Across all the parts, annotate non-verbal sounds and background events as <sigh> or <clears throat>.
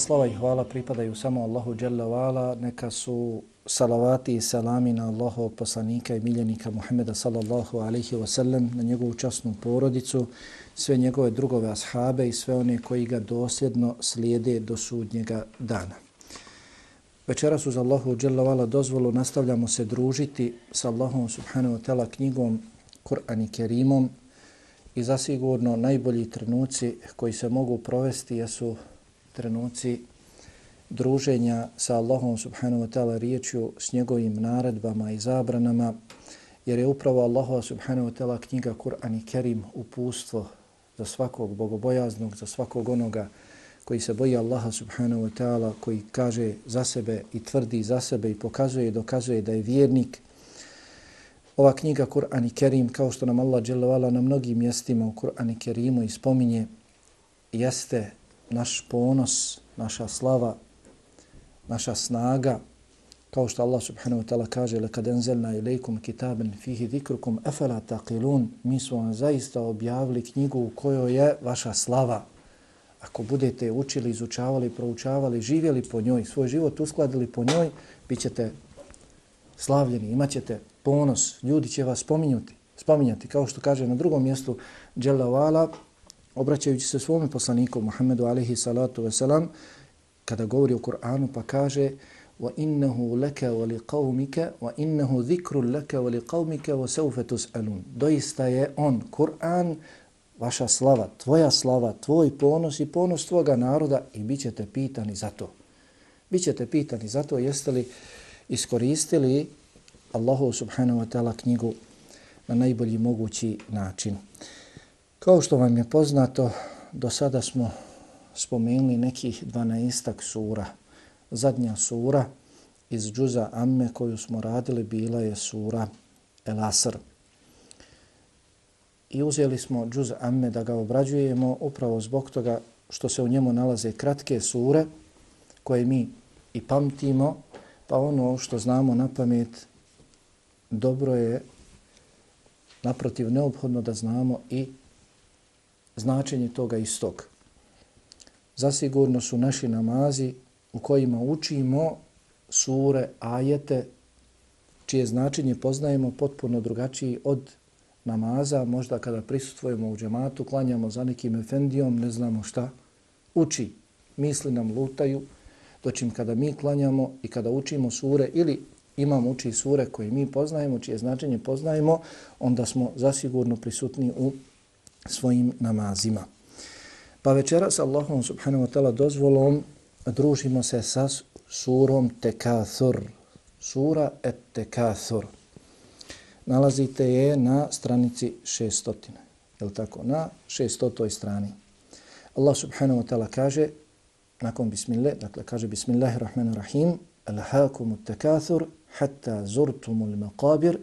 slava i hvala pripadaju samo Allahu Jalla Vala, neka su salavati i salami na Allahov poslanika i miljenika Muhammeda sallallahu alaihi wa sallam, na njegovu časnu porodicu, sve njegove drugove ashabe i sve one koji ga dosljedno slijede do sudnjega dana. Večeras uz Allahu Jalla Vala dozvolu nastavljamo se družiti sa Allahom subhanahu wa ta'ala knjigom Kur'an i Kerimom i zasigurno najbolji trenuci koji se mogu provesti jesu trenuci druženja sa Allahom subhanahu wa ta'ala riječju s njegovim naredbama i zabranama, jer je upravo Allahova subhanahu wa ta'ala knjiga Kur'an i Kerim upustvo za svakog bogobojaznog, za svakog onoga koji se boji Allaha subhanahu wa ta'ala, koji kaže za sebe i tvrdi za sebe i pokazuje i dokazuje da je vjernik. Ova knjiga Kur'an i Kerim, kao što nam Allah dželovala na mnogim mjestima u Kur'an i Kerimu i spominje, jeste naš ponos, naša slava, naša snaga, kao što Allah subhanahu wa ta'ala kaže لَكَدْ أَنْزَلْنَا إِلَيْكُمْ كِتَابًا فِيهِ ذِكْرُكُمْ أَفَلَا تَقِلُونَ Mi smo vam zaista objavili knjigu u kojoj je vaša slava. Ako budete učili, izučavali, proučavali, živjeli po njoj, svoj život uskladili po njoj, bit ćete slavljeni, imat ćete ponos, ljudi će vas spominjati, spominjati kao što kaže na drugom mjestu Jalla Vala, obraćajući se svome poslaniku Muhammedu alihi salatu wasalam, kada govori o Kur'anu pa kaže وَإِنَّهُ لَكَ وَلِقَوْمِكَ وَإِنَّهُ ذِكْرٌ لَكَ وَلِقَوْمِكَ وَسَوْفَ تُسْأَلُونَ Doista je on, Kur'an, vaša slava, tvoja slava, tvoj ponos i ponos tvoga naroda i bit ćete pitani za to. Bićete pitani za to jeste li iskoristili Allahu subhanahu wa ta'ala knjigu na najbolji mogući način. Kao što vam je poznato, do sada smo spomenuli nekih 12 sura. Zadnja sura iz džuza Amme koju smo radili bila je sura El Asr. I uzeli smo džuz Amme da ga obrađujemo upravo zbog toga što se u njemu nalaze kratke sure koje mi i pamtimo, pa ono što znamo na pamet dobro je naprotiv neophodno da znamo i značenje toga istog. Zasigurno su naši namazi u kojima učimo sure, ajete, čije značenje poznajemo potpuno drugačiji od namaza, možda kada prisutujemo u džematu, klanjamo za nekim efendijom, ne znamo šta, uči, misli nam lutaju, doćim kada mi klanjamo i kada učimo sure ili imam uči sure koje mi poznajemo, čije značenje poznajemo, onda smo zasigurno prisutni u svojim namazima. Pa večera sa Allahom subhanahu wa ta'ala dozvolom družimo se sa surom Tekathur. Sura et Tekathur. Nalazite je na stranici 600. Je li tako? Na 600. strani. Allah subhanahu wa ta'ala kaže nakon bismillah, dakle kaže bismillahirrahmanirrahim Alhaakumu tekathur hatta zurtumul maqabir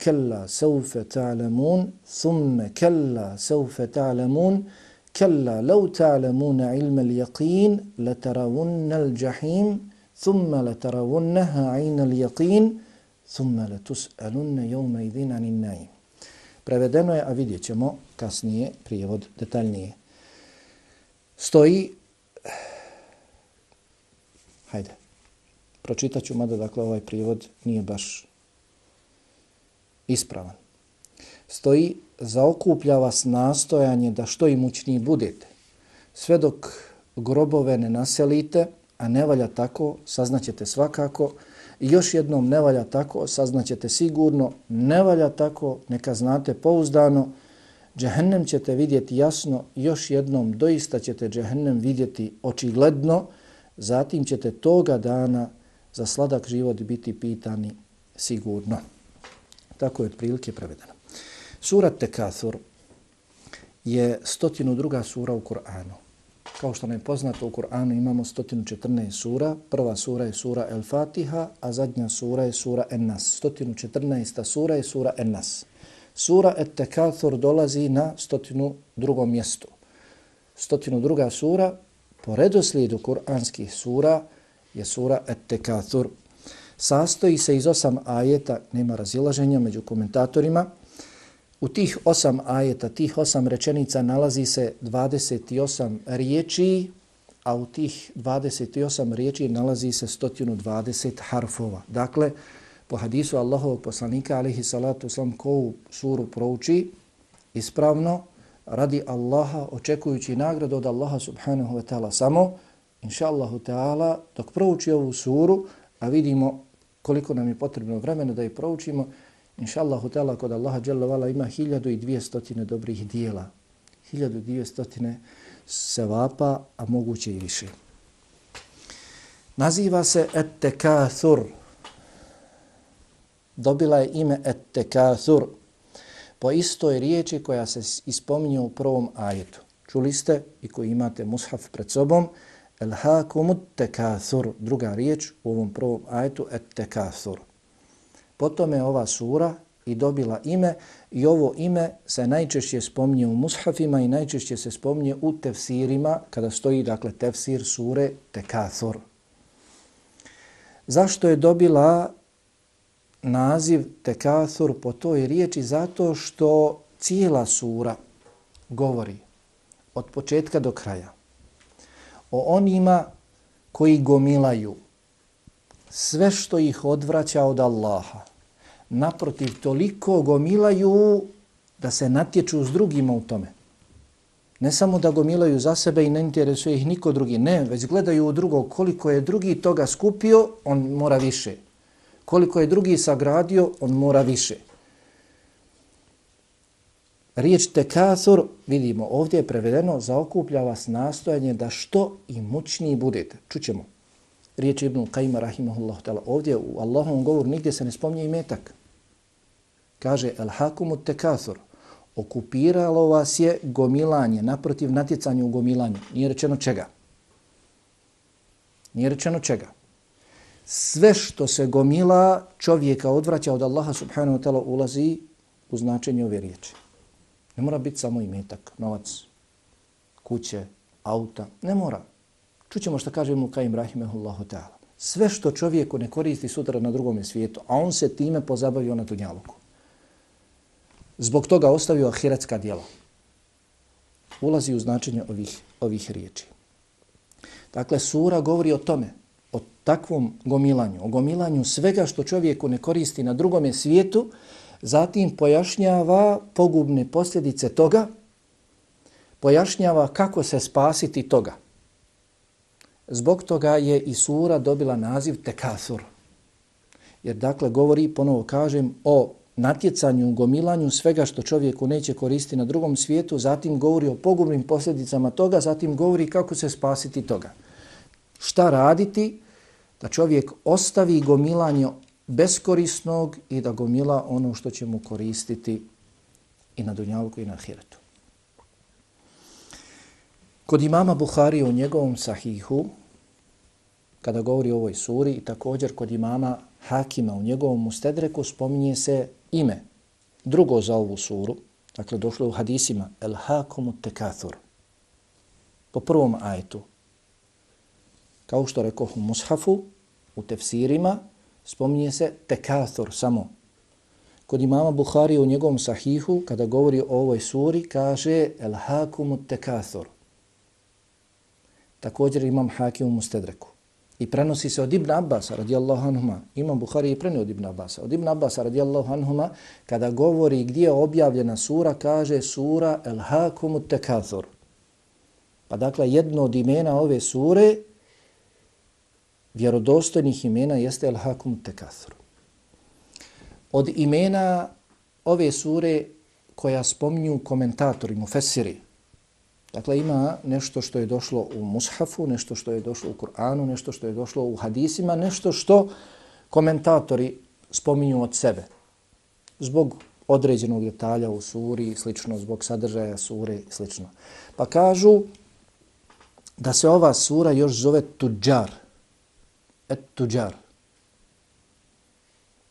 kella seufe ta'lamun, thumme kella seufe ta'lamun, kella lau ta'lamuna ilme l'yakin, la taravunna l'jahim, thumme la taravunneha aina l'yakin, thumme la tus'alunne jome idhina ninnaim. Prevedeno je, a vidjet ćemo kasnije prijevod detaljnije. Stoji, hajde, pročitat ću, mada dakle ovaj prijevod nije baš ispravan. Stoji, zaokuplja vas nastojanje da što imućniji budete. Sve dok grobove ne naselite, a ne valja tako, saznaćete svakako. I još jednom ne valja tako, saznaćete sigurno, ne valja tako, neka znate pouzdano, džehennem ćete vidjeti jasno, još jednom doista ćete džehennem vidjeti očigledno, zatim ćete toga dana za sladak život biti pitani sigurno. Tako je otprilike prevedeno. Surat Tekathur je stotinu druga sura u Kur'anu. Kao što nam je poznato, u Kur'anu imamo 114 sura. Prva sura je sura El Fatiha, a zadnja sura je sura En Nas. 114. sura je sura En Nas. Sura Et Tekathur dolazi na stotinu drugom mjestu. Stotinu druga sura, po redoslijedu kur'anskih sura, je sura Et Tekathur. Sastoji se iz osam ajeta, nema razilaženja među komentatorima, U tih osam ajeta, tih osam rečenica nalazi se 28 riječi a u tih 28 riječi nalazi se 120 harfova. Dakle, po hadisu Allahovog poslanika, alihi salatu uslam, ko u suru prouči ispravno, radi Allaha, očekujući nagradu od Allaha subhanahu wa ta'ala samo, inša Allahu ta'ala, dok prouči ovu suru, a vidimo koliko nam je potrebno vremena da je proučimo, inša Allahu kod Allaha dželavala ima 1200 dobrih dijela. 1200 sevapa, a moguće i više. Naziva se Et-Tekathur. Dobila je ime Et-Tekathur po istoj riječi koja se ispominje u prvom ajetu. Čuli ste i koji imate mushaf pred sobom, El hakumut tekathur, druga riječ u ovom prvom ajetu, et tekathur. Potom je ova sura i dobila ime i ovo ime se najčešće spominje u mushafima i najčešće se spominje u tefsirima kada stoji dakle tefsir sure Tekathur. Zašto je dobila naziv Tekathur po toj riječi? Zato što cijela sura govori od početka do kraja o onima koji gomilaju sve što ih odvraća od Allaha naprotiv toliko gomilaju da se natječu s drugima u tome. Ne samo da gomilaju za sebe i ne interesuje ih niko drugi, ne, već gledaju u drugog koliko je drugi toga skupio, on mora više. Koliko je drugi sagradio, on mora više. Riječ tekathur, vidimo, ovdje je prevedeno, zaokuplja vas nastojanje da što i mučniji budete. Čućemo. Riječ Ibnu Qajma, rahimahullahu ta'ala, ovdje u Allahovom govoru nigdje se ne spominje i metak. Kaže, el hakumu tekathur, okupiralo vas je gomilanje, naprotiv natjecanju u gomilanju. Nije rečeno čega. Nije rečeno čega. Sve što se gomila čovjeka odvraća od Allaha subhanahu wa ta'ala ulazi u značenje ove riječi. Ne mora biti samo imetak, novac, kuće, auta. Ne mora. Čućemo što kaže mu Kajim Rahimehullahu ta'ala. Sve što čovjeku ne koristi sutra na drugom svijetu, a on se time pozabavio na Dunjaluku. zbog toga ostavio ahiretska djela. Ulazi u značenje ovih, ovih riječi. Dakle, sura govori o tome, o takvom gomilanju, o gomilanju svega što čovjeku ne koristi na drugom svijetu, zatim pojašnjava pogubne posljedice toga, pojašnjava kako se spasiti toga. Zbog toga je i sura dobila naziv Tekasur. Jer dakle govori, ponovo kažem, o natjecanju, gomilanju svega što čovjeku neće koristiti na drugom svijetu, zatim govori o pogubnim posljedicama toga, zatim govori kako se spasiti toga. Šta raditi? Da čovjek ostavi gomilanje beskorisnog i da gomila ono što će mu koristiti i na dunjalku i na hiretu. Kod imama Buhari u njegovom sahihu, kada govori o ovoj suri, i također kod imama Hakima u njegovom mustedreku spominje se ime drugo za ovu suru, dakle došlo u hadisima, el hakumu tekathur, po prvom ajetu. Kao što rekao u mushafu, u tefsirima, spominje se tekathur samo. Kod imama Buhari u njegovom sahihu, kada govori o ovoj suri, kaže el hakumu tekathur. Također imam hakim u mustedreku. I prenosi se od Ibn Abbas radijallahu anhuma. Imam Buhari i prenio od Ibn Abbas. Od Ibn Abbas radijallahu anhuma, kada govori gdje je objavljena sura, kaže sura El Hakumu Tekathur. Pa dakle, jedno od imena ove sure, vjerodostojnih imena, jeste El Hakum Tekathru. Od imena ove sure koja spominju komentatori, mufesiri, Dakle, ima nešto što je došlo u mushafu, nešto što je došlo u Kur'anu, nešto što je došlo u hadisima, nešto što komentatori spominju od sebe. Zbog određenog detalja u suri i slično, zbog sadržaja sure i slično. Pa kažu da se ova sura još zove Tudjar, Et tuđar.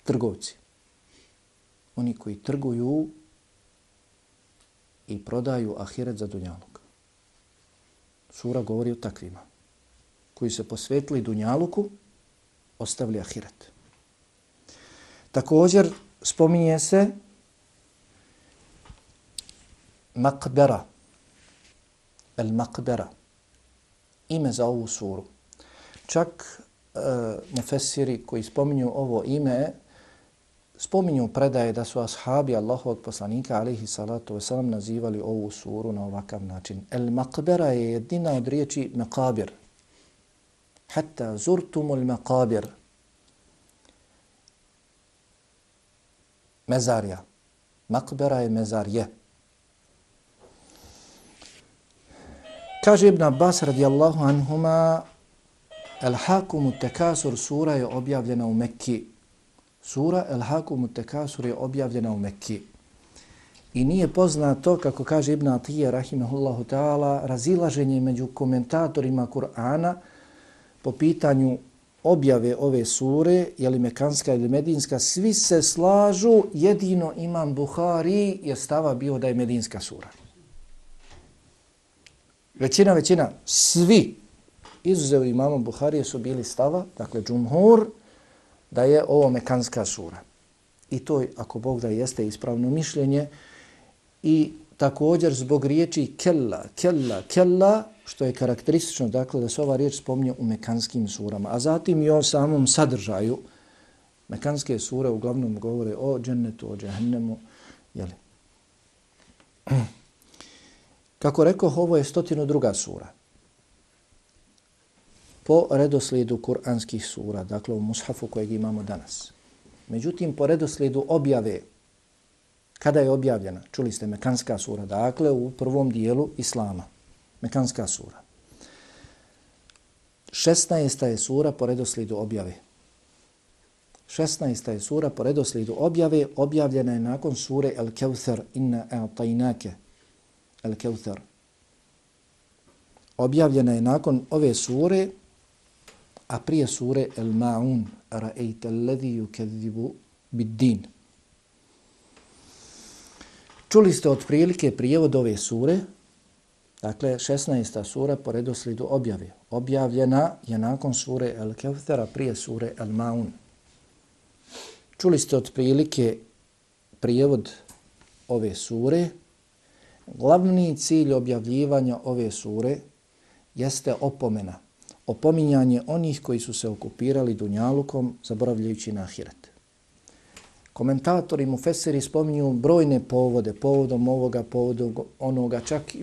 Trgovci. Oni koji trguju i prodaju ahiret za dunjaluk. Sura govori o takvima koji se posvetili Dunjaluku, ostavili Ahiret. Također spominje se Makbera, El Makbera, ime za ovu suru. Čak e, mufesiri koji spominju ovo ime, spominju predaje da su ashabi Allahovog poslanika alihi salatu wasalam nazivali ovu suru na ovakav način. El makbera je jedina od riječi makabir. Hatta zurtumul maqabir. Mezarja. Makbera je mezarje. Kaže Ibn Abbas radijallahu anhuma El Hakumu Tekasur sura je objavljena u Mekki. Sura El Hakumu Tekasur je objavljena u Mekki. I nije poznato, kako kaže Ibn Atije, rahimahullahu ta'ala, razilaženje među komentatorima Kur'ana po pitanju objave ove sure, je li mekanska ili medinska, svi se slažu, jedino imam Buhari je stava bio da je medinska sura. Većina, većina, svi izuzeo imama Buharije su bili stava, dakle džumhur, da je ovo mekanska sura. I to, ako Bog da jeste ispravno mišljenje, i također zbog riječi kella, kella, kella, što je karakteristično, dakle, da se ova riječ spomnje u mekanskim surama. A zatim i o samom sadržaju, mekanske sure uglavnom govore o džennetu, o džahennemu, jeli. <clears throat> Kako rekao, ovo je stotinu druga sura po redoslijedu kuranskih sura, dakle u mushafu kojeg imamo danas. Međutim, po redoslijedu objave, kada je objavljena, čuli ste Mekanska sura, dakle u prvom dijelu Islama, Mekanska sura. 16. je sura po redoslijedu objave. 16. je sura po redoslijedu objave, objavljena je nakon sure El Keuthar inna a'tajnake. El Keuthar. Objavljena je nakon ove sure a prije sure El Ma'un, ra'ejte alladhi yukadzibu bid-din. Čuli ste otprilike prijevod ove sure, dakle 16. sura po redoslidu objave. Objavljena je nakon sure El Kevthera prije sure El Ma'un. Čuli ste otprilike prijevod ove sure. Glavni cilj objavljivanja ove sure jeste opomena opominjanje onih koji su se okupirali dunjalukom zaboravljajući na ahiret. Komentatori mu Feseri spominju brojne povode, povodom ovoga, povodom onoga, čak